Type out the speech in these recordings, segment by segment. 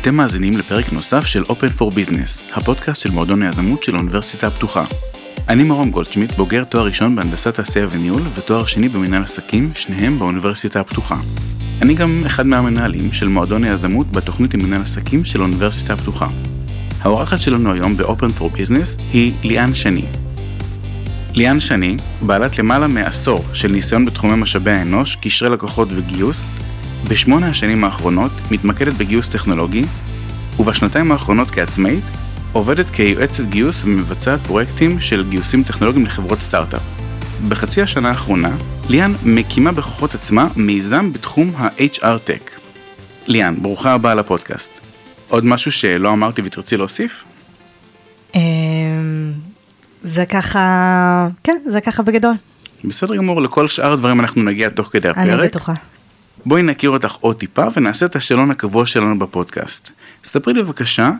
אתם מאזינים לפרק נוסף של Open for Business, הפודקאסט של מועדון היזמות של האוניברסיטה הפתוחה. אני מרום גולדשמיט, בוגר תואר ראשון בהנדסת תעשייה וניהול ותואר שני במנהל עסקים, שניהם באוניברסיטה הפתוחה. אני גם אחד מהמנהלים של מועדון היזמות בתוכנית למנהל עסקים של האוניברסיטה הפתוחה. האורחת שלנו היום ב-Open for Business היא ליאן שני. ליאן שני, בעלת למעלה מעשור של ניסיון בתחומי משאבי האנוש, קשרי לקוחות וגיוס, בשמונה השנים האחרונות מתמקדת בגיוס טכנולוגי, ובשנתיים האחרונות כעצמאית, עובדת כיועצת גיוס ומבצעת פרויקטים של גיוסים טכנולוגיים לחברות סטארט-אפ. בחצי השנה האחרונה, ליאן מקימה בכוחות עצמה מיזם בתחום ה-HR Tech. ליאן, ברוכה הבאה לפודקאסט. עוד משהו שלא אמרתי ותרצי להוסיף? אמ, זה ככה, כן, זה ככה בגדול. בסדר גמור, לכל שאר הדברים אנחנו נגיע תוך כדי הפרק. אני בטוחה. בואי נכיר אותך עוד טיפה ונעשה את השאלון הקבוע שלנו בפודקאסט. ספרי לי בבקשה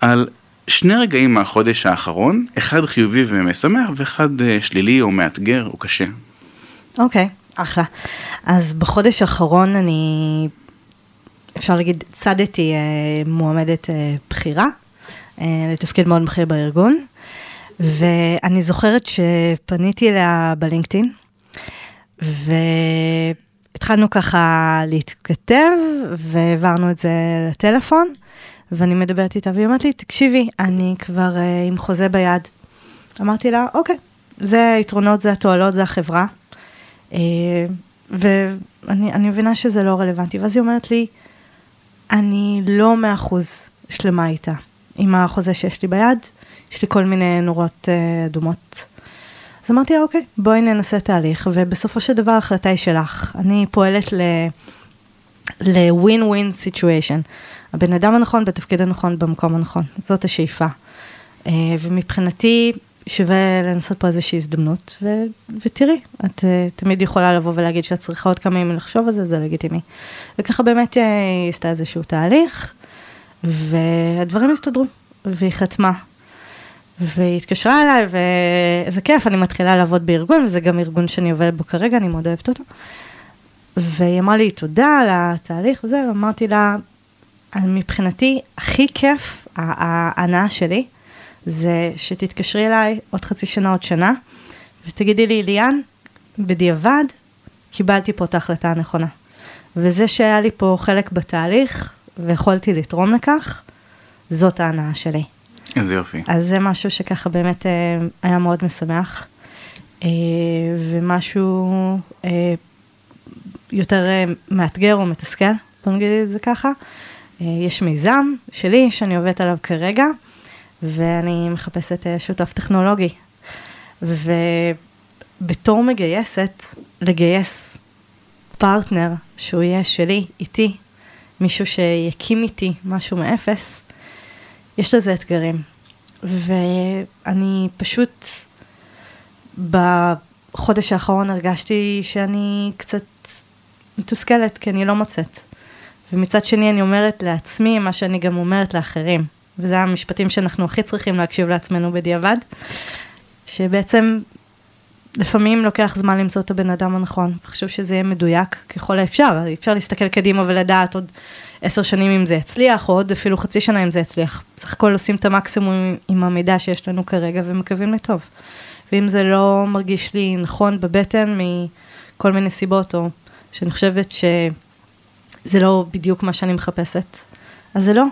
על שני רגעים מהחודש האחרון, אחד חיובי ומשמח ואחד אה, שלילי או מאתגר או קשה. אוקיי, אחלה. אז בחודש האחרון אני, אפשר להגיד, צדתי אה, מועמדת אה, בכירה, לתפקיד מאוד בכיר בארגון, ואני זוכרת שפניתי אליה בלינקדאין, והתחלנו ככה להתכתב, והעברנו את זה לטלפון, ואני מדברת איתה, והיא אומרת לי, תקשיבי, אני כבר אה, עם חוזה ביד. אמרתי לה, אוקיי, זה היתרונות, זה התועלות, זה החברה. אה, ואני מבינה שזה לא רלוונטי. ואז היא אומרת לי, אני לא מאה אחוז שלמה איתה, עם החוזה שיש לי ביד, יש לי כל מיני נורות אה, אדומות. אז אמרתי לה, אוקיי, בואי ננסה תהליך, ובסופו של דבר ההחלטה היא שלך. אני פועלת ל... ל-win-win situation. הבן אדם הנכון בתפקיד הנכון במקום הנכון, זאת השאיפה. אה, ומבחינתי שווה לנסות פה איזושהי הזדמנות, ו- ותראי, את uh, תמיד יכולה לבוא ולהגיד שאת צריכה עוד כמה ימים לחשוב על זה, זה לגיטימי. וככה באמת היא עשתה איזשהו תהליך, והדברים הסתדרו, והיא חתמה. והיא התקשרה אליי, ואיזה כיף, אני מתחילה לעבוד בארגון, וזה גם ארגון שאני עובדת בו כרגע, אני מאוד אוהבת אותו. והיא אמרה לי תודה על התהליך וזה, ואמרתי לה, מבחינתי, הכי כיף, ההנאה שלי, זה שתתקשרי אליי עוד חצי שנה, עוד שנה, ותגידי לי, ליאן, בדיעבד, קיבלתי פה את ההחלטה הנכונה. וזה שהיה לי פה חלק בתהליך, ויכולתי לתרום לכך, זאת ההנאה שלי. איזה יופי. אז זה משהו שככה באמת אה, היה מאוד משמח, אה, ומשהו אה, יותר מאתגר או מתסכל, בוא נגיד את זה ככה. יש מיזם שלי שאני עובדת עליו כרגע, ואני מחפשת שותף טכנולוגי. ובתור מגייסת, לגייס פרטנר שהוא יהיה שלי, איתי, מישהו שיקים איתי משהו מאפס, יש לזה אתגרים. ואני פשוט, בחודש האחרון הרגשתי שאני קצת מתוסכלת, כי אני לא מוצאת. ומצד שני אני אומרת לעצמי מה שאני גם אומרת לאחרים. וזה המשפטים שאנחנו הכי צריכים להקשיב לעצמנו בדיעבד, שבעצם לפעמים לוקח זמן למצוא את הבן אדם הנכון. חשוב שזה יהיה מדויק ככל האפשר, אפשר להסתכל קדימה ולדעת עוד עשר שנים אם זה יצליח, או עוד אפילו חצי שנה אם זה יצליח. בסך הכל עושים את המקסימום עם המידע שיש לנו כרגע ומקווים לטוב. ואם זה לא מרגיש לי נכון בבטן מכל מיני סיבות, או שאני חושבת שזה לא בדיוק מה שאני מחפשת, אז זה לא,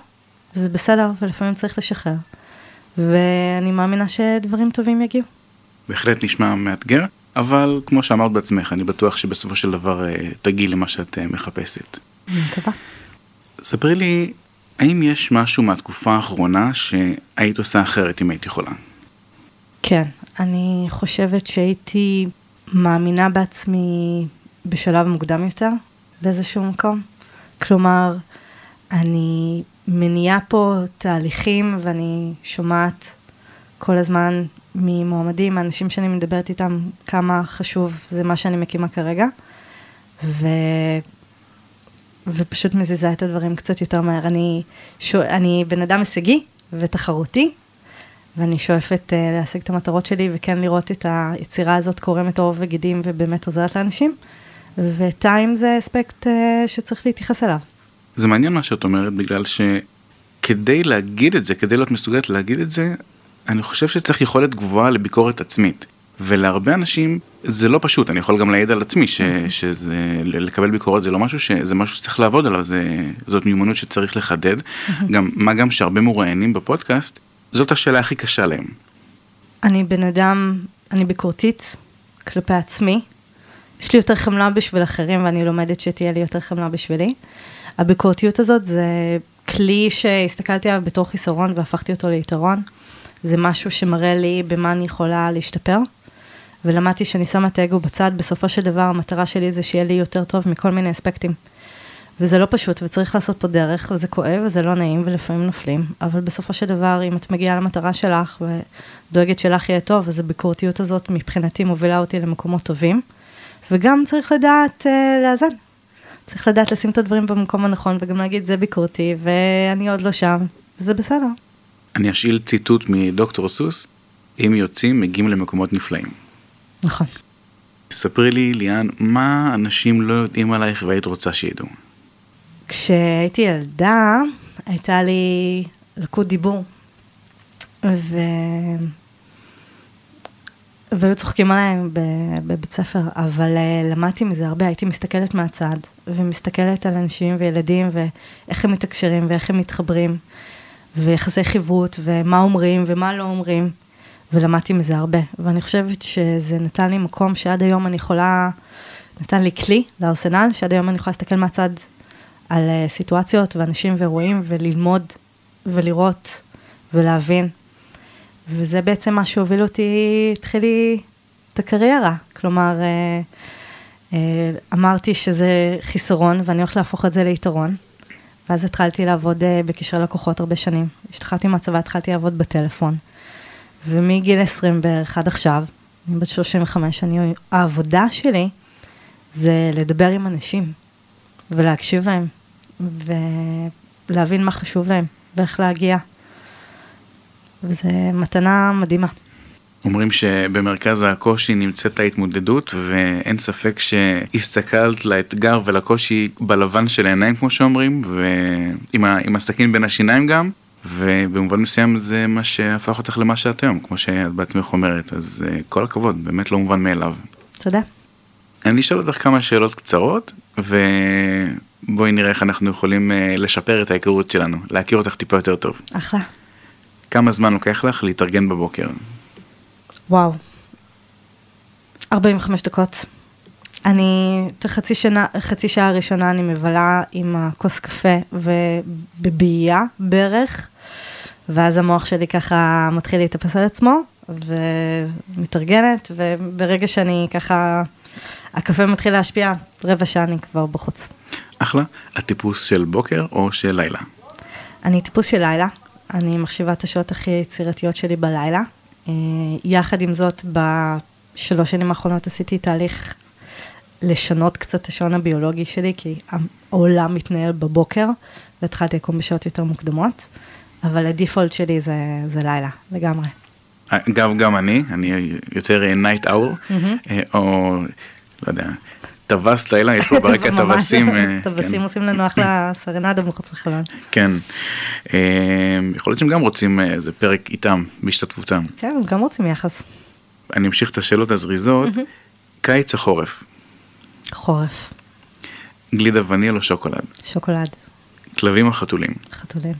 זה בסדר, ולפעמים צריך לשחרר. ואני מאמינה שדברים טובים יגיעו. בהחלט נשמע מאתגר, אבל כמו שאמרת בעצמך, אני בטוח שבסופו של דבר אה, תגיעי למה שאת אה, מחפשת. אני מקווה. ספרי לי, האם יש משהו מהתקופה האחרונה שהיית עושה אחרת אם היית יכולה? כן, אני חושבת שהייתי מאמינה בעצמי בשלב מוקדם יותר, באיזשהו מקום. כלומר, אני מניעה פה תהליכים ואני שומעת כל הזמן ממועמדים, מאנשים שאני מדברת איתם, כמה חשוב זה מה שאני מקימה כרגע. ו... ופשוט מזיזה את הדברים קצת יותר מהר. אני, שו, אני בן אדם הישגי ותחרותי, ואני שואפת uh, להשיג את המטרות שלי וכן לראות את היצירה הזאת קורמת עור וגידים ובאמת עוזרת לאנשים, וטיים זה אספקט uh, שצריך להתייחס אליו. זה מעניין מה שאת אומרת, בגלל כדי להגיד את זה, כדי להיות מסוגלת להגיד את זה, אני חושב שצריך יכולת גבוהה לביקורת עצמית. ולהרבה אנשים זה לא פשוט, אני יכול גם להעיד על עצמי ש, שזה, לקבל ביקורת זה לא משהו, ש, זה משהו שצריך לעבוד עליו, זה, זאת מיומנות שצריך לחדד. גם, מה גם שהרבה מרואיינים בפודקאסט, זאת השאלה הכי קשה להם. אני בן אדם, אני ביקורתית כלפי עצמי. יש לי יותר חמלה בשביל אחרים ואני לומדת שתהיה לי יותר חמלה בשבילי. הביקורתיות הזאת זה כלי שהסתכלתי עליו בתור חיסרון והפכתי אותו ליתרון. זה משהו שמראה לי במה אני יכולה להשתפר. ולמדתי שאני שמה את האגו בצד, בסופו של דבר המטרה שלי זה שיהיה לי יותר טוב מכל מיני אספקטים. וזה לא פשוט, וצריך לעשות פה דרך, וזה כואב, וזה לא נעים, ולפעמים נופלים, אבל בסופו של דבר, אם את מגיעה למטרה שלך, ודואגת שלך יהיה טוב, אז הביקורתיות הזאת מבחינתי מובילה אותי למקומות טובים. וגם צריך לדעת uh, לאזן. צריך לדעת לשים את הדברים במקום הנכון, וגם להגיד, זה ביקורתי, ואני עוד לא שם, וזה בסדר. אני אשאיל ציטוט מדוקטור סוס, אם יוצאים, מגיעים למקומות נפלאים. נכון. ספרי לי, ליאן, מה אנשים לא יודעים עלייך והיית רוצה שידעו? כשהייתי ילדה, הייתה לי לקות דיבור. ו... והיו צוחקים עליי בבית ספר, אבל uh, למדתי מזה הרבה, הייתי מסתכלת מהצד, ומסתכלת על אנשים וילדים, ואיך הם מתקשרים, ואיך הם מתחברים, ויחסי חברות, ומה אומרים, ומה לא אומרים, ולמדתי מזה הרבה. ואני חושבת שזה נתן לי מקום שעד היום אני יכולה, נתן לי כלי לארסנל, שעד היום אני יכולה להסתכל מהצד על uh, סיטואציות ואנשים ואירועים, וללמוד, ולראות, ולהבין. וזה בעצם מה שהוביל אותי, התחיל לי את הקריירה. כלומר, אה, אה, אמרתי שזה חיסרון ואני הולכת להפוך את זה ליתרון. ואז התחלתי לעבוד אה, בקשרי לקוחות הרבה שנים. השתחררתי מהצבא, התחלתי לעבוד בטלפון. ומגיל 20 בערך עד עכשיו, אני בת 35, אני, העבודה שלי זה לדבר עם אנשים ולהקשיב להם ולהבין מה חשוב להם ואיך להגיע. וזו מתנה מדהימה. אומרים שבמרכז הקושי נמצאת ההתמודדות ואין ספק שהסתכלת לאתגר ולקושי בלבן של העיניים כמו שאומרים ועם הסכין בין השיניים גם ובמובן מסוים זה מה שהפך אותך למה שאת היום כמו שאת בעצמך אומרת אז אה, כל הכבוד באמת לא מובן מאליו. תודה. אני אשאל אותך כמה שאלות קצרות ובואי נראה איך אנחנו יכולים אה, לשפר את ההיכרות שלנו להכיר אותך טיפה יותר טוב. אחלה. כמה זמן לוקח לך להתארגן בבוקר? וואו, 45 דקות. אני, את החצי שנה, חצי שעה הראשונה אני מבלה עם הכוס קפה ובבייה בערך, ואז המוח שלי ככה מתחיל להתאפס על עצמו, ומתארגנת, וברגע שאני ככה, הקפה מתחיל להשפיע, רבע שעה אני כבר בחוץ. אחלה. הטיפוס של בוקר או של לילה? אני טיפוס של לילה. אני מחשיבה את השעות הכי יצירתיות שלי בלילה. אה, יחד עם זאת, בשלוש שנים האחרונות עשיתי תהליך לשנות קצת את השעון הביולוגי שלי, כי העולם מתנהל בבוקר, והתחלתי לקום בשעות יותר מוקדמות, אבל הדיפולט שלי זה, זה לילה, לגמרי. אגב, גם אני, אני יותר אה, אאור, mm-hmm. או לא יודע, טווס לילה, יש פה ברקע טווסים. אה, טווסים כן. עושים לנו אחלה סרנדה מחוץ לחלון. כן, אה, יכול להיות שהם גם רוצים איזה פרק איתם, בהשתתפותם. כן, הם גם רוצים יחס. אני אמשיך את השאלות הזריזות, קיץ או חורף? חורף. גלידה וניל או שוקולד? שוקולד. כלבים או חתולים? חתולים.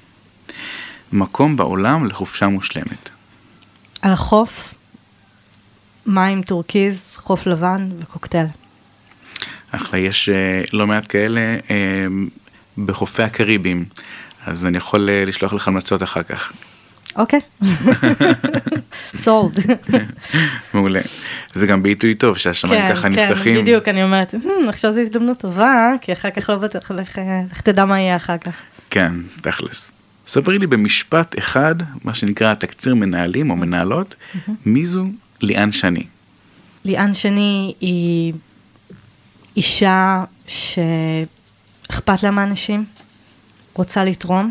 מקום בעולם לחופשה מושלמת? על החוף, מים טורקיז, חוף לבן וקוקטייל. אחלה, יש uh, לא מעט כאלה uh, בחופי הקריבים, אז אני יכול uh, לשלוח לך המלצות אחר כך. אוקיי, sold. מעולה. זה גם בעיתוי טוב שהשמיים כן, ככה כן, נפתחים. כן, בדיוק, אני אומרת, hmm, עכשיו זו הזדמנות טובה, כי אחר כך לא בטח, לך תדע מה יהיה אחר כך. כן, תכלס. ספרי לי במשפט אחד, מה שנקרא תקציר מנהלים או מנהלות, מי זו ליאן שני? ליאן שני היא אישה שאכפת לה מאנשים, רוצה לתרום,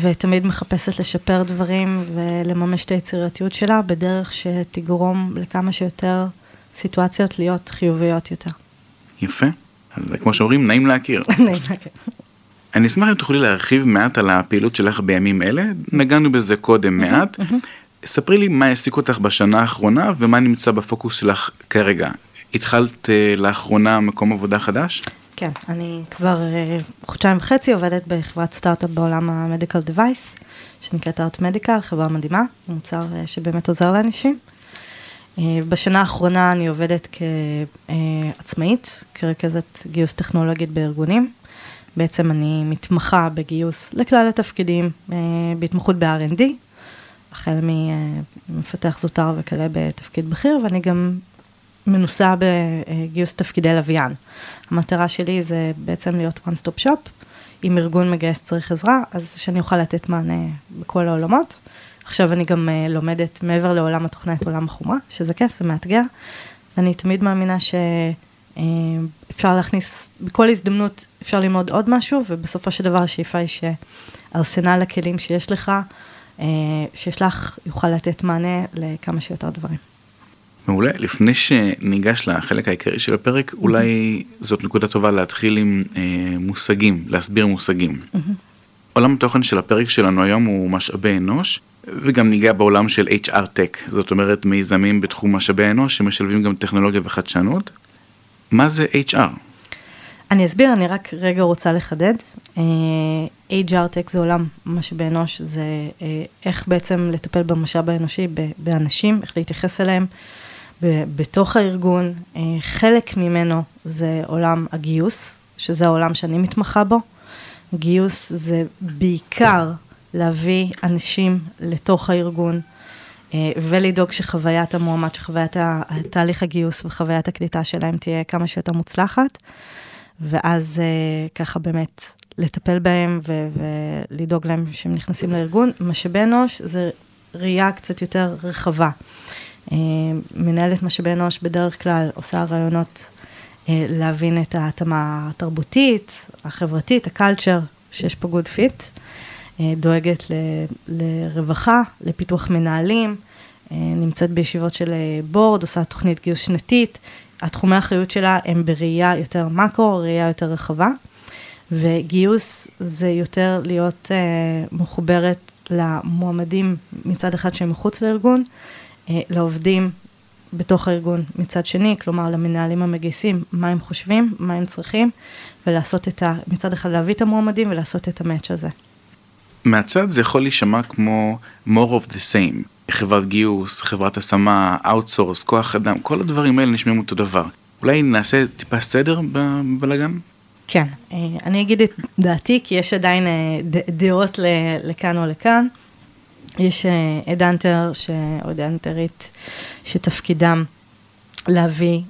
ותמיד מחפשת לשפר דברים ולממש את היצירתיות שלה בדרך שתגרום לכמה שיותר סיטואציות להיות חיוביות יותר. יפה. אז כמו שאומרים, נעים להכיר. נעים להכיר. אני אשמח אם תוכלי להרחיב מעט על הפעילות שלך בימים אלה, נגענו בזה קודם מעט. ספרי לי מה העסיק אותך בשנה האחרונה ומה נמצא בפוקוס שלך כרגע. התחלת uh, לאחרונה מקום עבודה חדש? כן, אני כבר uh, חודשיים וחצי עובדת בחברת סטארט-אפ בעולם המדיקל דווייס, שנקראת ארט מדיקל, חברה מדהימה, מוצר uh, שבאמת עוזר לאנשים. בשנה האחרונה אני עובדת כעצמאית, כרכזת גיוס טכנולוגית בארגונים. בעצם אני מתמחה בגיוס לכלל התפקידים, בהתמחות ב-R&D, החל ממפתח זוטר וכאלה בתפקיד בכיר, ואני גם מנוסה בגיוס תפקידי לוויין. המטרה שלי זה בעצם להיות one stop shop, אם ארגון מגייס צריך עזרה, אז שאני אוכל לתת מענה בכל העולמות. עכשיו אני גם uh, לומדת מעבר לעולם התוכנה את עולם החומה, שזה כיף, זה מאתגר. ואני תמיד מאמינה שאפשר אה, להכניס, בכל הזדמנות אפשר ללמוד עוד משהו, ובסופו של דבר השאיפה היא שארסנל הכלים שיש לך, uh, שיש לך, יוכל לתת מענה לכמה שיותר דברים. מעולה. לפני שניגש לחלק העיקרי של הפרק. אולי זאת נקודה טובה להתחיל עם אה, מושגים, להסביר מושגים. Mm-hmm. עולם התוכן של הפרק שלנו היום הוא משאבי אנוש, וגם ניגע בעולם של HR Tech, זאת אומרת מיזמים בתחום משאבי האנוש שמשלבים גם טכנולוגיה וחדשנות. מה זה HR? אני אסביר, אני רק רגע רוצה לחדד. Uh, HR Tech זה עולם משאבי אנוש, זה uh, איך בעצם לטפל במשאב האנושי, באנשים, איך להתייחס אליהם. בתוך הארגון. אה, חלק ממנו זה עולם הגיוס, שזה העולם שאני מתמחה בו. גיוס זה בעיקר להביא אנשים לתוך הארגון אה, ולדאוג שחוויית המועמד, שחוויית תהליך הגיוס וחוויית הקליטה שלהם תהיה כמה שיותר מוצלחת. ואז אה, ככה באמת לטפל בהם ולדאוג להם שהם נכנסים לארגון. משאבי אנוש זה ראייה קצת יותר רחבה. אה, מנהלת משאבי אנוש בדרך כלל עושה רעיונות אה, להבין את ההתאמה התרבותית, החברתית, ה culture, שיש פה good fit, אה, דואגת ל, לרווחה, לפיתוח מנהלים, נמצאת בישיבות של board, עושה תוכנית גיוס שנתית, התחומי האחריות שלה הם בראייה יותר מקרו, ראייה יותר רחבה, וגיוס זה יותר להיות מחוברת למועמדים מצד אחד שהם מחוץ לארגון, לעובדים בתוך הארגון מצד שני, כלומר למנהלים המגייסים, מה הם חושבים, מה הם צריכים, ולעשות את ה... מצד אחד להביא את המועמדים ולעשות את המאץ' הזה. מהצד זה יכול להישמע כמו more of the same, חברת גיוס, חברת השמה, outsource, כוח אדם, כל הדברים האלה נשמעים אותו דבר. אולי נעשה טיפה סדר בבלאגן? כן, אה, אני אגיד את דעתי, כי יש עדיין אה, דעות לכאן או לכאן. יש אדנטר ש... או אדנטרית שתפקידם להביא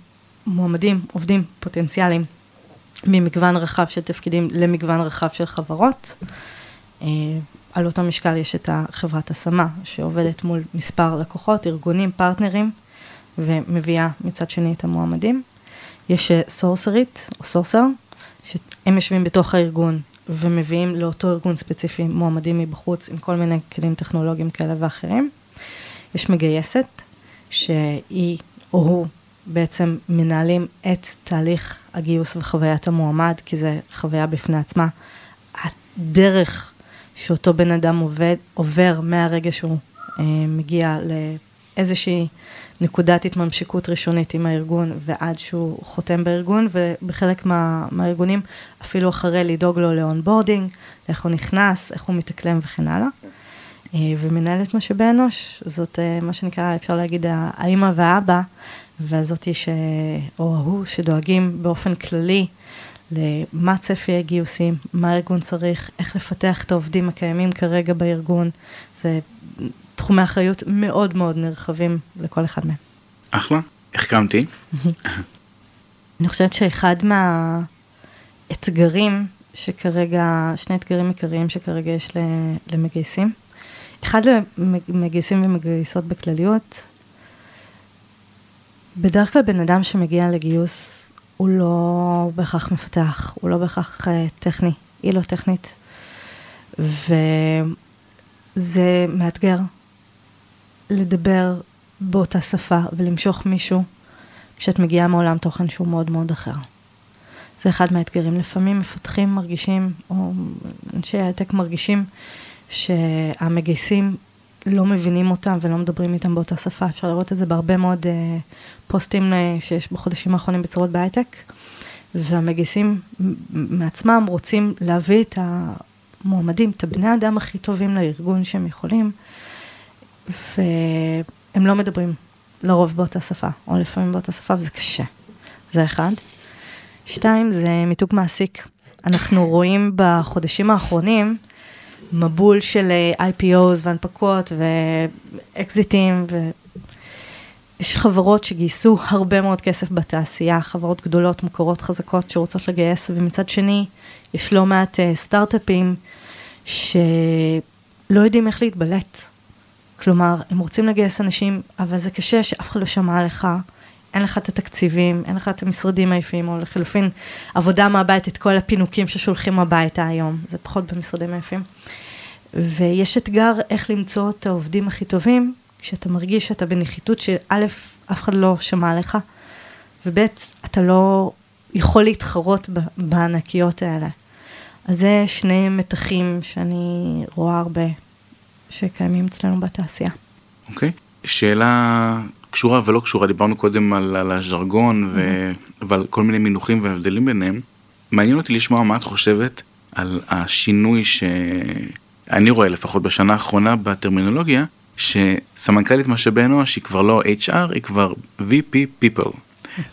מועמדים, עובדים פוטנציאליים ממגוון רחב של תפקידים למגוון רחב של חברות. אה, על אותו משקל יש את החברת השמה שעובדת מול מספר לקוחות, ארגונים, פרטנרים, ומביאה מצד שני את המועמדים. יש סורסרית או סורסר, שהם יושבים בתוך הארגון ומביאים לאותו ארגון ספציפי מועמדים מבחוץ עם כל מיני כלים טכנולוגיים כאלה ואחרים. יש מגייסת שהיא או הוא בעצם מנהלים את תהליך הגיוס וחוויית המועמד, כי זה חוויה בפני עצמה. הדרך שאותו בן אדם עובד, עובר מהרגע שהוא אה, מגיע לאיזושהי נקודת התממשקות ראשונית עם הארגון ועד שהוא חותם בארגון, ובחלק מה, מהארגונים אפילו אחרי לדאוג לו ל onboarding, איך הוא נכנס, איך הוא מתאקלם וכן הלאה. אה, ומנהלת משאבי אנוש, זאת אה, מה שנקרא, אפשר להגיד, האימא והאבא, והזאתי ש... או ההוא שדואגים באופן כללי למה צפי הגיוסים, מה הארגון צריך, איך לפתח את העובדים הקיימים כרגע בארגון. זה תחומי אחריות מאוד מאוד נרחבים לכל אחד מהם. אחלה, החכמתי. אני חושבת שאחד מהאתגרים שכרגע, שני אתגרים עיקריים שכרגע יש למגייסים, אחד למגייסים ומגייסות בכלליות, בדרך כלל בן אדם שמגיע לגיוס הוא לא בהכרח מפתח, הוא לא בהכרח uh, טכני, היא לא טכנית. וזה מאתגר, לדבר באותה שפה ולמשוך מישהו כשאת מגיעה מעולם תוכן שהוא מאוד מאוד אחר. זה אחד מהאתגרים. לפעמים מפתחים מרגישים, או אנשי הייטק מרגישים, שהמגייסים לא מבינים אותם ולא מדברים איתם באותה שפה. אפשר לראות את זה בהרבה מאוד uh, פוסטים uh, שיש בחודשים האחרונים בצורות בהייטק. והמגייסים מעצמם רוצים להביא את המועמדים, את הבני האדם הכי טובים לארגון שהם יכולים, והם לא מדברים לרוב באותה שפה, או לפעמים באותה שפה, וזה קשה. זה אחד. שתיים, זה מיתוג מעסיק. אנחנו רואים בחודשים האחרונים מבול של אה, IPOs והנפקות ואקזיטים, ויש חברות שגייסו הרבה מאוד כסף בתעשייה, חברות גדולות, מוכרות, חזקות, שרוצות לגייס, ומצד שני, יש לא מעט uh, סטארט-אפים שלא יודעים איך להתבלט. כלומר, הם רוצים לגייס אנשים, אבל זה קשה שאף אחד לא שמע עליך. אין לך את התקציבים, אין לך את המשרדים היפים, או לחלופין, עבודה מהבית, את כל הפינוקים ששולחים הביתה היום, זה פחות במשרדים היפים. ויש אתגר איך למצוא את העובדים הכי טובים, כשאתה מרגיש שאתה בנחיתות שא', אף אחד לא שמע עליך, וב', אתה לא יכול להתחרות בענקיות האלה. אז זה שני מתחים שאני רואה הרבה שקיימים אצלנו בתעשייה. אוקיי. Okay. שאלה קשורה ולא קשורה, דיברנו קודם על, על הז'רגון ו... ועל כל מיני מינוחים והבדלים ביניהם. מעניין אותי לשמוע מה את חושבת על השינוי שאני רואה לפחות בשנה האחרונה בטרמינולוגיה, שסמנכ"לית משאבי אנוש היא כבר לא HR, היא כבר VP People,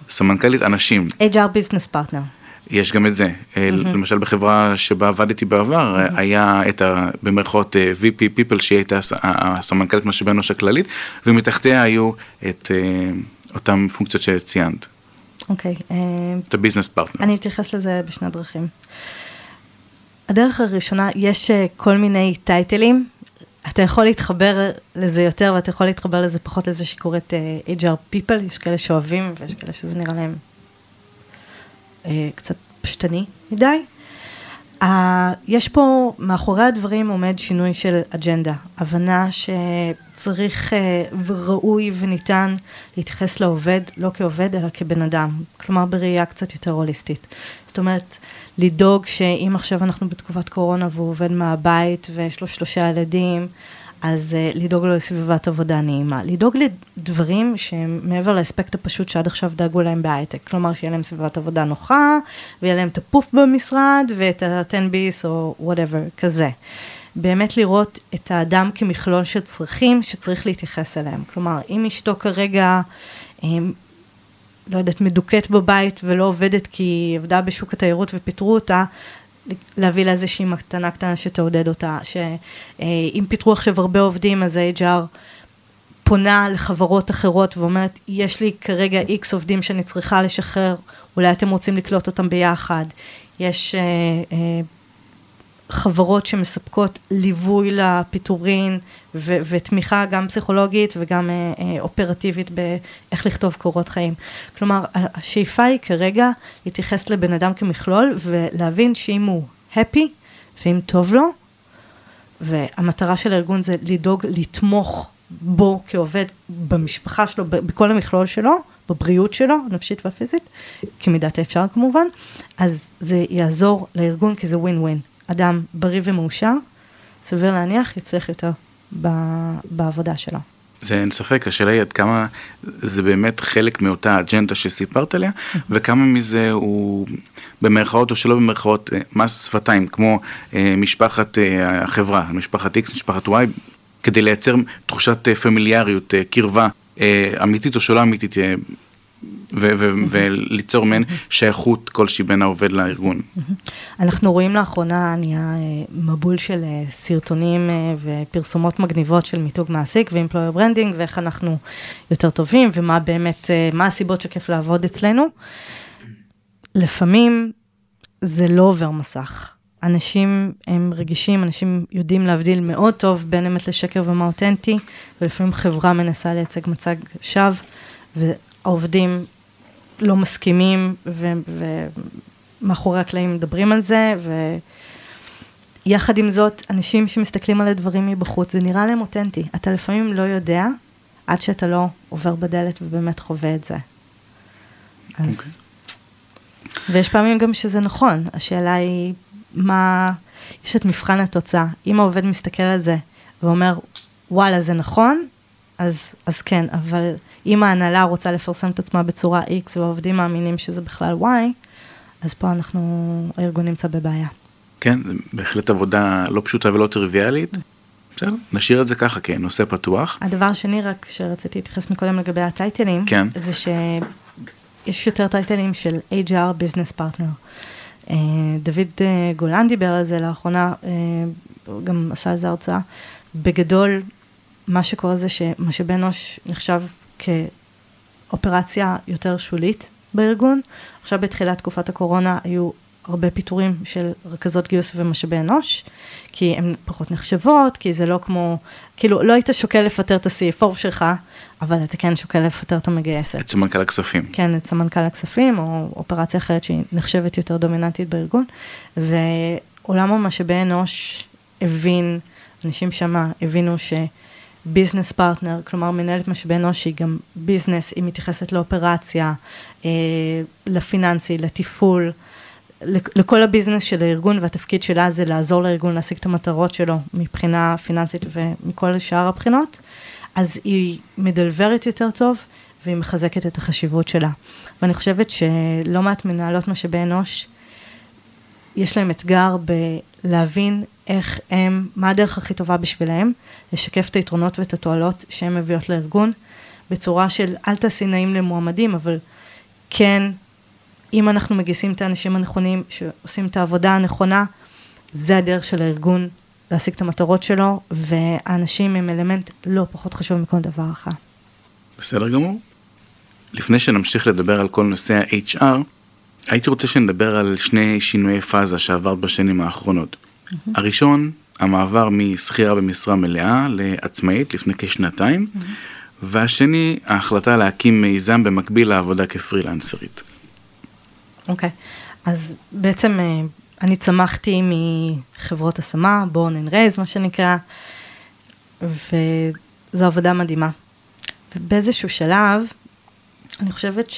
סמנכ"לית אנשים. HR Business Partner. יש גם את זה. Mm-hmm. למשל בחברה שבה עבדתי בעבר, mm-hmm. היה את ה... במרכאות אה, VP People שהיא הייתה הסמנכ"לית משאבי אנוש הכללית, ומתחתיה היו את אה, אותן פונקציות שציינת. אוקיי. Okay, את ה business partner. אני אתייחס לזה בשני דרכים. הדרך הראשונה, יש כל מיני טייטלים, אתה יכול להתחבר לזה יותר ואתה יכול להתחבר לזה פחות לזה שקוראת uh, HR People, יש כאלה שאוהבים ויש כאלה שזה נראה להם קצת פשטני מדי. יש פה, מאחורי הדברים עומד שינוי של אג'נדה, הבנה שצריך uh, וראוי וניתן להתייחס לעובד לא כעובד אלא כבן אדם, כלומר בראייה קצת יותר הוליסטית. זאת אומרת, לדאוג שאם עכשיו אנחנו בתקופת קורונה והוא עובד מהבית ויש לו שלושה ילדים, אז uh, לדאוג לו לסביבת עבודה נעימה. לדאוג לדברים שהם מעבר לאספקט הפשוט שעד עכשיו דאגו להם בהייטק. כלומר, שיהיה להם סביבת עבודה נוחה, ויהיה להם את הפוף במשרד, ואת ה-10 ביס או whatever, כזה. באמת לראות את האדם כמכלול של צרכים שצריך להתייחס אליהם. כלומר, אם אשתו כרגע, הם, לא יודעת, מדוכאת בבית ולא עובדת כי היא עבדה בשוק התיירות ופיטרו אותה, להביא לה איזושהי מתנה קטנה שתעודד אותה, שאם פיתרו עכשיו הרבה עובדים, אז ה-HR פונה לחברות אחרות ואומרת, יש לי כרגע איקס עובדים שאני צריכה לשחרר, אולי אתם רוצים לקלוט אותם ביחד. יש אה, אה, חברות שמספקות ליווי לפיטורין ו- ותמיכה גם פסיכולוגית וגם אה, אה, אופרטיבית באיך לכתוב קורות חיים. כלומר, השאיפה היא כרגע להתייחס לבן אדם כמכלול ולהבין שאם הוא happy ואם טוב לו, והמטרה של הארגון זה לדאוג לתמוך בו כעובד במשפחה שלו, בכל המכלול שלו, בבריאות שלו, הנפשית והפיזית, כמידת האפשר כמובן, אז זה יעזור לארגון כי זה ווין ווין. אדם בריא ומאושר, סביר להניח, יצליח יותר בעבודה שלו. זה אין ספק, השאלה היא עד כמה זה באמת חלק מאותה אג'נדה שסיפרת עליה, וכמה מזה הוא במרכאות או שלא במרכאות אה, מס שפתיים, כמו אה, משפחת אה, החברה, משפחת X, משפחת Y, כדי לייצר תחושת אה, פמיליאריות, אה, קרבה אה, אמיתית או שלא אמיתית, אה, וליצור מעין שייכות כלשהי בין העובד לארגון. אנחנו רואים לאחרונה נהיה אה, מבול של אה, סרטונים אה, ופרסומות מגניבות של מיתוג מעסיק ו employer branding ואיך אנחנו יותר טובים ומה באמת, מה הסיבות שכיף לעבוד אצלנו. לפעמים זה לא עובר מסך. אנשים הם רגישים, אנשים יודעים להבדיל מאוד טוב בין אמת לשקר ומה אותנטי, ולפעמים חברה מנסה לייצג מצג שווא, והעובדים לא מסכימים, ומאחורי הקלעים מדברים על זה, ויחד עם זאת, אנשים שמסתכלים על הדברים מבחוץ, זה נראה להם אותנטי. אתה לפעמים לא יודע, עד שאתה לא עובר בדלת ובאמת חווה את זה. אז... Okay. אוקיי. ויש פעמים גם שזה נכון, השאלה היא מה, יש את מבחן התוצאה. אם העובד מסתכל על זה ואומר, וואלה, זה נכון, אז, אז כן, אבל אם ההנהלה רוצה לפרסם את עצמה בצורה X והעובדים מאמינים שזה בכלל Y, אז פה אנחנו, הארגון נמצא בבעיה. כן, בהחלט עבודה לא פשוטה ולא טריוויאלית. בסדר, נשאיר את זה ככה כנושא פתוח. הדבר השני רק שרציתי להתייחס מקודם לגבי הטייטלים, כן. זה שיש יותר טייטלים של HR Business Partner. אה, דוד אה, גולן דיבר על זה לאחרונה, אה, גם עשה על זה הרצאה. בגדול, מה שקורה זה שמשאבי אנוש נחשב כאופרציה יותר שולית בארגון. עכשיו בתחילת תקופת הקורונה היו הרבה פיטורים של רכזות גיוס ומשאבי אנוש, כי הן פחות נחשבות, כי זה לא כמו, כאילו, לא היית שוקל לפטר את ה-CFO שלך, אבל אתה כן שוקל לפטר את המגייסת. את סמנכ"ל הכספים. כן, את סמנכ"ל הכספים, או אופרציה אחרת שהיא נחשבת יותר דומיננטית בארגון, ועולם המשאבי אנוש הבין, אנשים שמה הבינו ש... business partner, כלומר מנהלת משאבי אנוש שהיא גם business, היא מתייחסת לאופרציה, אה, לפיננסי, לתפעול, לכל הביזנס של הארגון והתפקיד שלה זה לעזור לארגון להשיג את המטרות שלו מבחינה פיננסית ומכל שאר הבחינות, אז היא מדלברת יותר טוב והיא מחזקת את החשיבות שלה. ואני חושבת שלא מעט מנהלות משאבי אנוש, יש להם אתגר בלהבין איך הם, מה הדרך הכי טובה בשבילהם, לשקף את היתרונות ואת התועלות שהן מביאות לארגון, בצורה של אל תעשי נעים למועמדים, אבל כן אם אנחנו מגייסים את האנשים הנכונים, שעושים את העבודה הנכונה, זה הדרך של הארגון להשיג את המטרות שלו, והאנשים הם אלמנט לא פחות חשוב מכל דבר אחר. בסדר גמור. לפני שנמשיך לדבר על כל נושא ה-HR, הייתי רוצה שנדבר על שני שינויי פאזה שעברת בשנים האחרונות. Mm-hmm. הראשון, המעבר משכירה במשרה מלאה לעצמאית לפני כשנתיים, mm-hmm. והשני, ההחלטה להקים מיזם במקביל לעבודה כפרילנסרית. אוקיי, okay. אז בעצם אה, אני צמחתי מחברות השמה, born and raised, מה שנקרא, וזו עבודה מדהימה. ובאיזשהו שלב, אני חושבת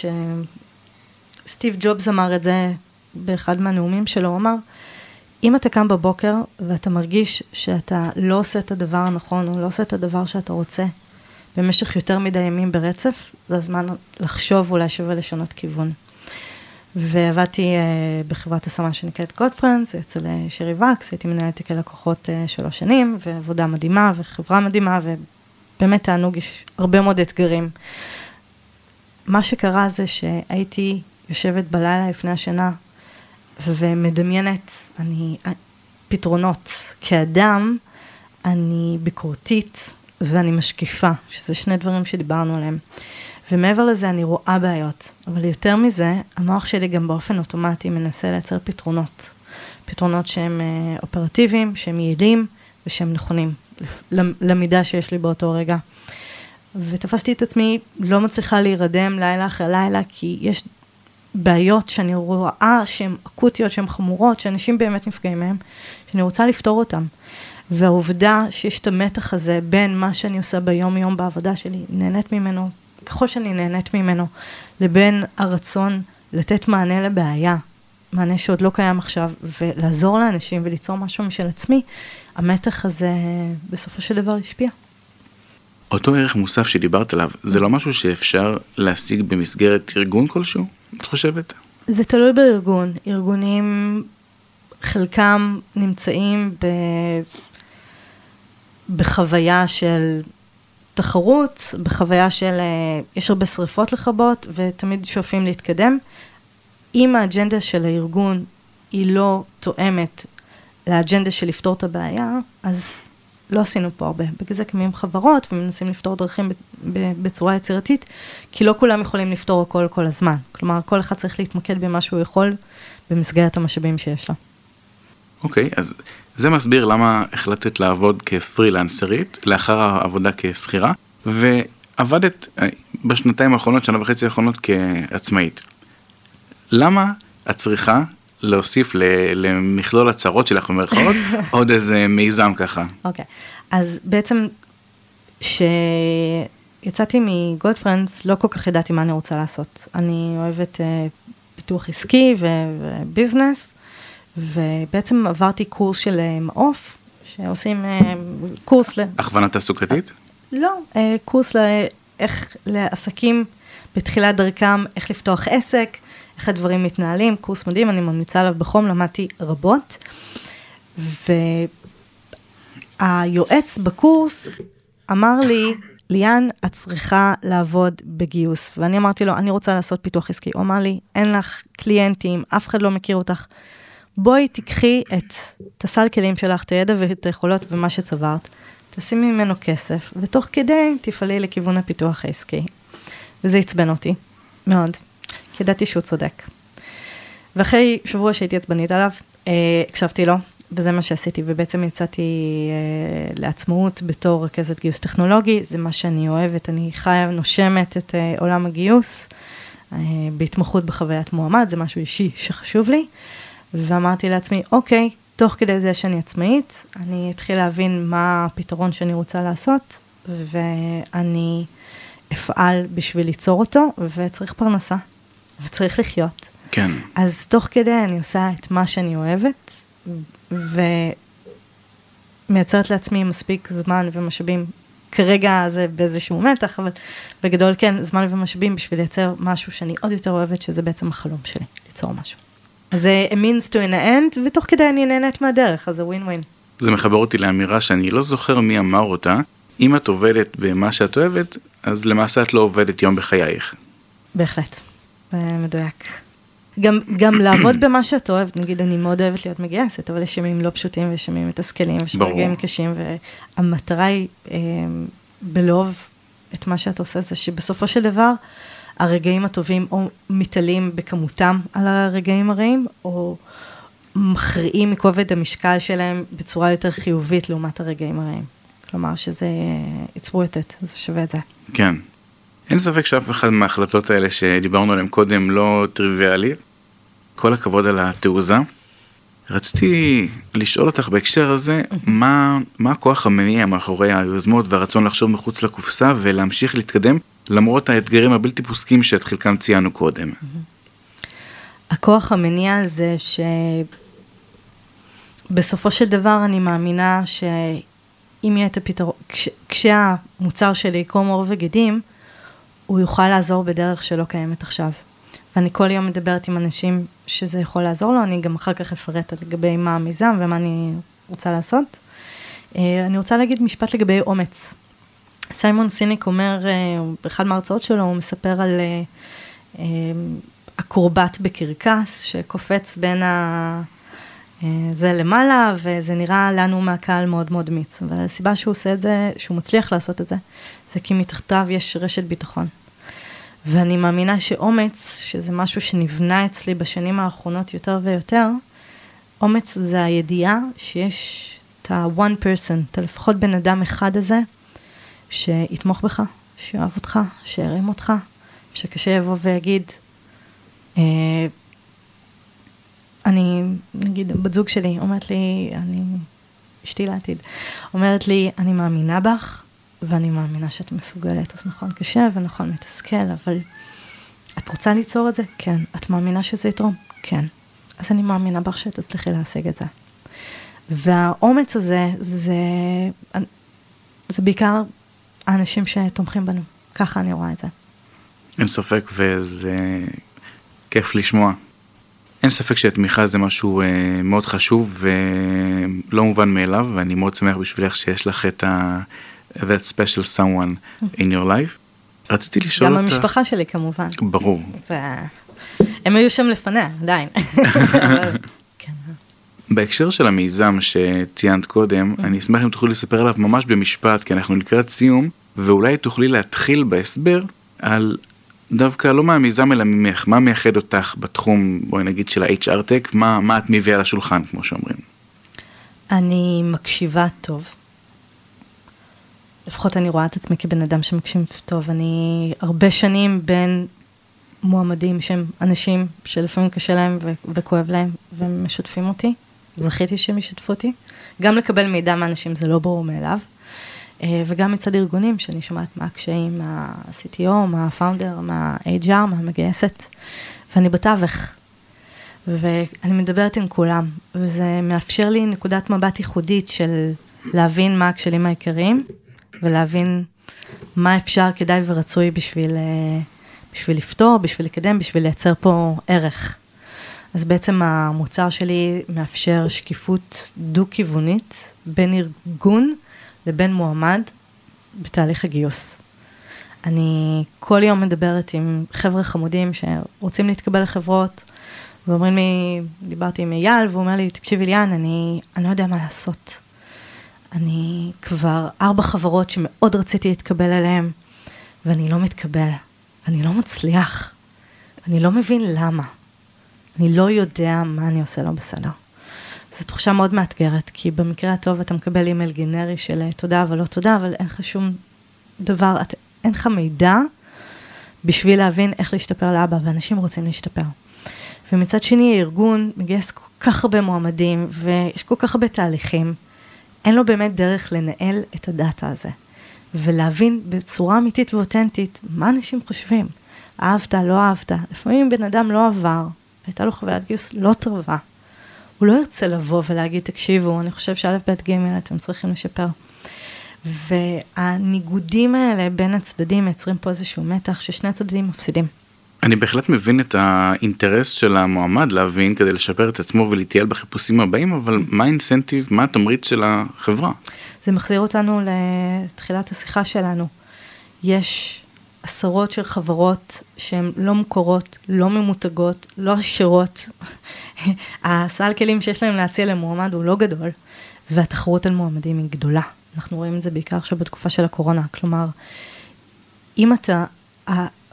שסטיב ג'ובס אמר את זה באחד מהנאומים שלו, הוא אמר, אם אתה קם בבוקר ואתה מרגיש שאתה לא עושה את הדבר הנכון, או לא עושה את הדבר שאתה רוצה, במשך יותר מדי ימים ברצף, זה הזמן לחשוב אולי שווה לשנות כיוון. ועבדתי uh, בחברת השמה שנקראת קודפרנס, אצל uh, שרי וקס, הייתי מנהלת תיקי לקוחות uh, שלוש שנים, ועבודה מדהימה, וחברה מדהימה, ובאמת תענוג, יש הרבה מאוד אתגרים. מה שקרה זה שהייתי יושבת בלילה לפני השינה, ומדמיינת, אני, פתרונות. כאדם, אני ביקורתית ואני משקיפה, שזה שני דברים שדיברנו עליהם. ומעבר לזה אני רואה בעיות, אבל יותר מזה, המוח שלי גם באופן אוטומטי מנסה לייצר פתרונות. פתרונות שהם אה, אופרטיביים, שהם יעילים ושהם נכונים למידה שיש לי באותו רגע. ותפסתי את עצמי לא מצליחה להירדם לילה אחרי לילה, כי יש בעיות שאני רואה שהן אקוטיות, שהן חמורות, שאנשים באמת נפגעים מהן, שאני רוצה לפתור אותן. והעובדה שיש את המתח הזה בין מה שאני עושה ביום-יום בעבודה שלי, נהנית ממנו, ככל שאני נהנית ממנו, לבין הרצון לתת מענה לבעיה, מענה שעוד לא קיים עכשיו, ולעזור לאנשים וליצור משהו משל עצמי, המתח הזה בסופו של דבר השפיע. אותו ערך מוסף שדיברת עליו, זה לא משהו שאפשר להשיג במסגרת ארגון כלשהו, את חושבת? זה תלוי בארגון. ארגונים, חלקם נמצאים ב... בחוויה של תחרות, בחוויה של, אה, יש הרבה שריפות לכבות ותמיד שואפים להתקדם. אם האג'נדה של הארגון היא לא תואמת לאג'נדה של לפתור את הבעיה, אז לא עשינו פה הרבה. בגלל זה קמים חברות ומנסים לפתור דרכים בצורה יצירתית, כי לא כולם יכולים לפתור הכל כל הזמן. כלומר, כל אחד צריך להתמקד במה שהוא יכול במסגרת המשאבים שיש לו. אוקיי, okay, אז זה מסביר למה החלטת לעבוד כפרילנסרית לאחר העבודה כשכירה, ועבדת אה, בשנתיים האחרונות, שנה וחצי האחרונות כעצמאית. למה את צריכה להוסיף למכלול הצרות שלך במרכאות עוד איזה מיזם ככה? אוקיי, okay. אז בעצם כשיצאתי מגולדפרנדס לא כל כך ידעתי מה אני רוצה לעשות. אני אוהבת uh, פיתוח עסקי וביזנס, ובעצם עברתי קורס של אה, מעוף, שעושים אה, קורס ל... הכוונה תעסוקתית? לא, אה, קורס לאיך לעסקים בתחילת דרכם, איך לפתוח עסק, איך הדברים מתנהלים, קורס מדהים, אני ממליצה עליו בחום, למדתי רבות. והיועץ בקורס אמר לי, ליאן, את צריכה לעבוד בגיוס. ואני אמרתי לו, אני רוצה לעשות פיתוח עסקי. הוא אמר לי, אין לך קליינטים, אף אחד לא מכיר אותך. בואי תיקחי את, את הסל כלים שלך, את הידע ואת היכולות ומה שצברת, תשימי ממנו כסף, ותוך כדי תפעלי לכיוון הפיתוח העסקי. וזה עצבן אותי, מאוד, כי ידעתי שהוא צודק. ואחרי שבוע שהייתי עצבנית עליו, אה, הקשבתי לו, וזה מה שעשיתי, ובעצם יצאתי אה, לעצמאות בתור רכזת גיוס טכנולוגי, זה מה שאני אוהבת, אני חיה, נושמת את אה, עולם הגיוס, אה, בהתמחות בחוויית מועמד, זה משהו אישי שחשוב לי, ואמרתי לעצמי, אוקיי, תוך כדי זה שאני עצמאית, אני אתחיל להבין מה הפתרון שאני רוצה לעשות, ואני אפעל בשביל ליצור אותו, וצריך פרנסה, וצריך לחיות. כן. אז תוך כדי אני עושה את מה שאני אוהבת, ומייצרת לעצמי מספיק זמן ומשאבים. כרגע זה באיזשהו מתח, אבל בגדול כן, זמן ומשאבים בשביל לייצר משהו שאני עוד יותר אוהבת, שזה בעצם החלום שלי, ליצור משהו. אז זה a means to an end, ותוך כדי אני נהנית מהדרך, אז זה ווין ווין. זה מחבר אותי לאמירה שאני לא זוכר מי אמר אותה, אם את עובדת במה שאת אוהבת, אז למעשה את לא עובדת יום בחייך. בהחלט, מדויק. גם, גם לעבוד במה שאת אוהבת, נגיד, אני מאוד אוהבת להיות מגייסת, אבל יש ימים לא פשוטים ויש ימים מתסכלים, ויש רגעים קשים, והמטרה היא אה, בלוב את מה שאת עושה, זה שבסופו של דבר, הרגעים הטובים או מתעלים בכמותם על הרגעים הרעים, או מכריעים מכובד המשקל שלהם בצורה יותר חיובית לעומת הרגעים הרעים. כלומר שזה, it's worth it, זה שווה את זה. כן. אין ספק שאף אחד מההחלטות האלה שדיברנו עליהן קודם לא טריוויאלי. כל הכבוד על התעוזה. רציתי לשאול אותך בהקשר הזה, מה, מה הכוח המניע מאחורי היוזמות והרצון לחשוב מחוץ לקופסה ולהמשיך להתקדם למרות האתגרים הבלתי פוסקים שאת חלקם ציינו קודם. הכוח המניע זה שבסופו של דבר אני מאמינה שאם יהיה את הפתרון, כש, כשהמוצר שלי יקרום עור וגידים, הוא יוכל לעזור בדרך שלא קיימת עכשיו. ואני כל יום מדברת עם אנשים שזה יכול לעזור לו, אני גם אחר כך אפרט לגבי מה המיזם ומה אני רוצה לעשות. אה, אני רוצה להגיד משפט לגבי אומץ. סיימון סיניק אומר, אה, באחד מההרצאות שלו, הוא מספר על אה, הקורבט בקרקס שקופץ בין ה... זה למעלה, וזה נראה לנו מהקהל מאוד מאוד מיץ. והסיבה שהוא עושה את זה, שהוא מצליח לעשות את זה, זה כי מתחתיו יש רשת ביטחון. ואני מאמינה שאומץ, שזה משהו שנבנה אצלי בשנים האחרונות יותר ויותר, אומץ זה הידיעה שיש את ה-one person, את הלפחות בן אדם אחד הזה, שיתמוך בך, שאוהב אותך, שירים אותך, שקשה יבוא ויגיד, אה, אני, נגיד, בת זוג שלי אומרת לי, אני אשתי לעתיד, אומרת לי, אני מאמינה בך, ואני מאמינה שאת מסוגלת, אז נכון קשה ונכון מתסכל, אבל את רוצה ליצור את זה? כן. את מאמינה שזה יתרום? כן. אז אני מאמינה בך שתצליחי להשיג את זה. והאומץ הזה, זה, זה בעיקר האנשים שתומכים בנו. ככה אני רואה את זה. אין ספק, וזה כיף לשמוע. אין ספק שתמיכה זה משהו uh, מאוד חשוב ולא מובן מאליו, ואני מאוד שמח בשבילך שיש לך את ה... that special someone in your life. רציתי לשאול אותה... גם המשפחה שלי כמובן. ברור. זה... הם היו שם לפניה, עדיין. כן. בהקשר של המיזם שציינת קודם, אני אשמח אם תוכלי לספר עליו ממש במשפט, כי אנחנו לקראת סיום, ואולי תוכלי להתחיל בהסבר על דווקא לא מהמיזם אלא ממך, מה מייחד אותך בתחום, בואי נגיד, של ה-HR Tech, מה, מה את מביאה לשולחן, כמו שאומרים. אני מקשיבה טוב. לפחות אני רואה את עצמי כבן אדם שמקשיב טוב. אני הרבה שנים בין מועמדים שהם אנשים שלפעמים קשה להם ו- וכואב להם, והם משתפים אותי. זכיתי שהם ישתפו אותי. גם לקבל מידע מאנשים זה לא ברור מאליו. אה, וגם מצד ארגונים, שאני שומעת מה הקשיים, מה-CTO, מה-Founder, מה-HR, מה-מגייסת. ואני בתווך, ואני מדברת עם כולם, וזה מאפשר לי נקודת מבט ייחודית של להבין מה הכשלים העיקריים, ולהבין מה אפשר, כדאי ורצוי בשביל, אה, בשביל לפתור, בשביל לקדם, בשביל לייצר פה ערך. אז בעצם המוצר שלי מאפשר שקיפות דו-כיוונית בין ארגון לבין מועמד בתהליך הגיוס. אני כל יום מדברת עם חבר'ה חמודים שרוצים להתקבל לחברות, ואומרים לי, דיברתי עם אייל, והוא אומר לי, תקשיבי ליאן, אני, אני לא יודע מה לעשות. אני כבר ארבע חברות שמאוד רציתי להתקבל אליהן, ואני לא מתקבל. אני לא מצליח. אני לא מבין למה. אני לא יודע מה אני עושה לא בסדר. זו תחושה מאוד מאתגרת, כי במקרה הטוב אתה מקבל אימייל גנרי של תודה אבל לא תודה, אבל אין לך שום דבר, את, אין לך מידע בשביל להבין איך להשתפר לאבא, ואנשים רוצים להשתפר. ומצד שני, הארגון מגייס כל כך הרבה מועמדים, ויש כל כך הרבה תהליכים, אין לו באמת דרך לנהל את הדאטה הזה, ולהבין בצורה אמיתית ואותנטית מה אנשים חושבים. אהבת, לא אהבת. לפעמים בן אדם לא עבר, הייתה לו חוויית גיוס לא טובה. הוא לא ירצה לבוא ולהגיד, תקשיבו, אני חושב שא', ב', ג', אתם צריכים לשפר. והניגודים האלה בין הצדדים מייצרים פה איזשהו מתח ששני הצדדים מפסידים. אני בהחלט מבין את האינטרס של המועמד להבין כדי לשפר את עצמו ולהתייעל בחיפושים הבאים, אבל מה האינסנטיב, מה התמריץ של החברה? זה מחזיר אותנו לתחילת השיחה שלנו. יש עשרות של חברות שהן לא מוכרות, לא ממותגות, לא עשירות. הסל כלים שיש להם להציע למועמד הוא לא גדול, והתחרות על מועמדים היא גדולה. אנחנו רואים את זה בעיקר עכשיו בתקופה של הקורונה. כלומר, אם אתה,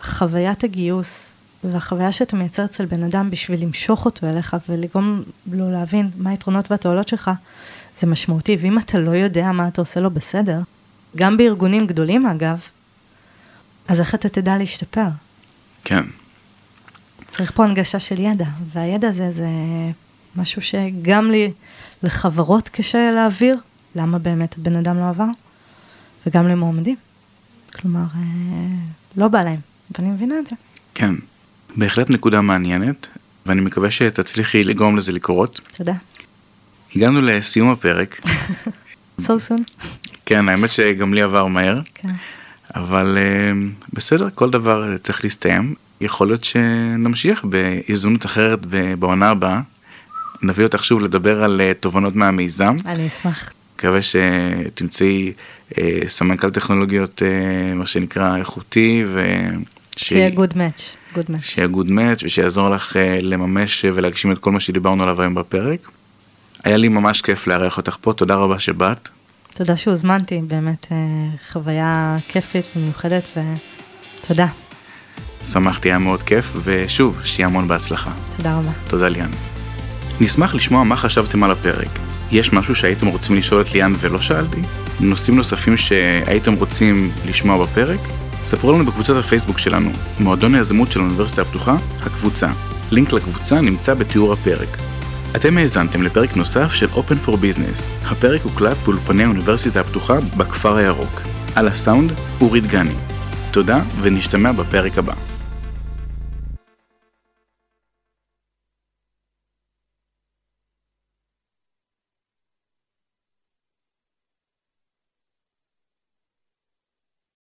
חוויית הגיוס והחוויה שאתה מייצר אצל בן אדם בשביל למשוך אותו אליך ולגרום לו להבין מה היתרונות והתועלות שלך, זה משמעותי. ואם אתה לא יודע מה אתה עושה לו בסדר, גם בארגונים גדולים אגב, אז איך אתה תדע להשתפר? כן. צריך פה הנגשה של ידע, והידע הזה זה משהו שגם לי, לחברות קשה להעביר, למה באמת הבן אדם לא עבר, וגם למועמדים. כלומר, אה, לא בא להם. ואני מבינה את זה. כן, בהחלט נקודה מעניינת, ואני מקווה שתצליחי לגרום לזה לקרות. תודה. הגענו לסיום הפרק. so soon. כן, האמת שגם לי עבר מהר. כן. אבל uh, בסדר, כל דבר צריך להסתיים. יכול להיות שנמשיך בהזדמנות אחרת ובעונה הבאה. נביא אותך שוב לדבר על uh, תובנות מהמיזם. אני אשמח. מקווה שתמצאי uh, סמנכ"ל טכנולוגיות, מה שנקרא, איכותי, ו... שיהיה good match, good match. שיהיה good match ושיעזור לך uh, לממש ולהגשים את כל מה שדיברנו עליו היום בפרק. היה לי ממש כיף לארח אותך פה, תודה רבה שבאת. תודה שהוזמנתי, באמת uh, חוויה כיפית ומיוחדת, ותודה. שמחתי, היה מאוד כיף, ושוב, שיהיה המון בהצלחה. תודה רבה. תודה ליאן. נשמח לשמוע מה חשבתם על הפרק. יש משהו שהייתם רוצים לשאול את ליאן ולא שאלתי? נושאים נוספים שהייתם רוצים לשמוע בפרק? ספרו לנו בקבוצת הפייסבוק שלנו, מועדון היזמות של האוניברסיטה הפתוחה, הקבוצה. לינק לקבוצה נמצא בתיאור הפרק. אתם האזנתם לפרק נוסף של Open for Business. הפרק הוקלט באולפני האוניברסיטה הפתוחה בכפר הירוק. על הסאונד, אורי דגני. תודה ונשתמע בפרק הבא.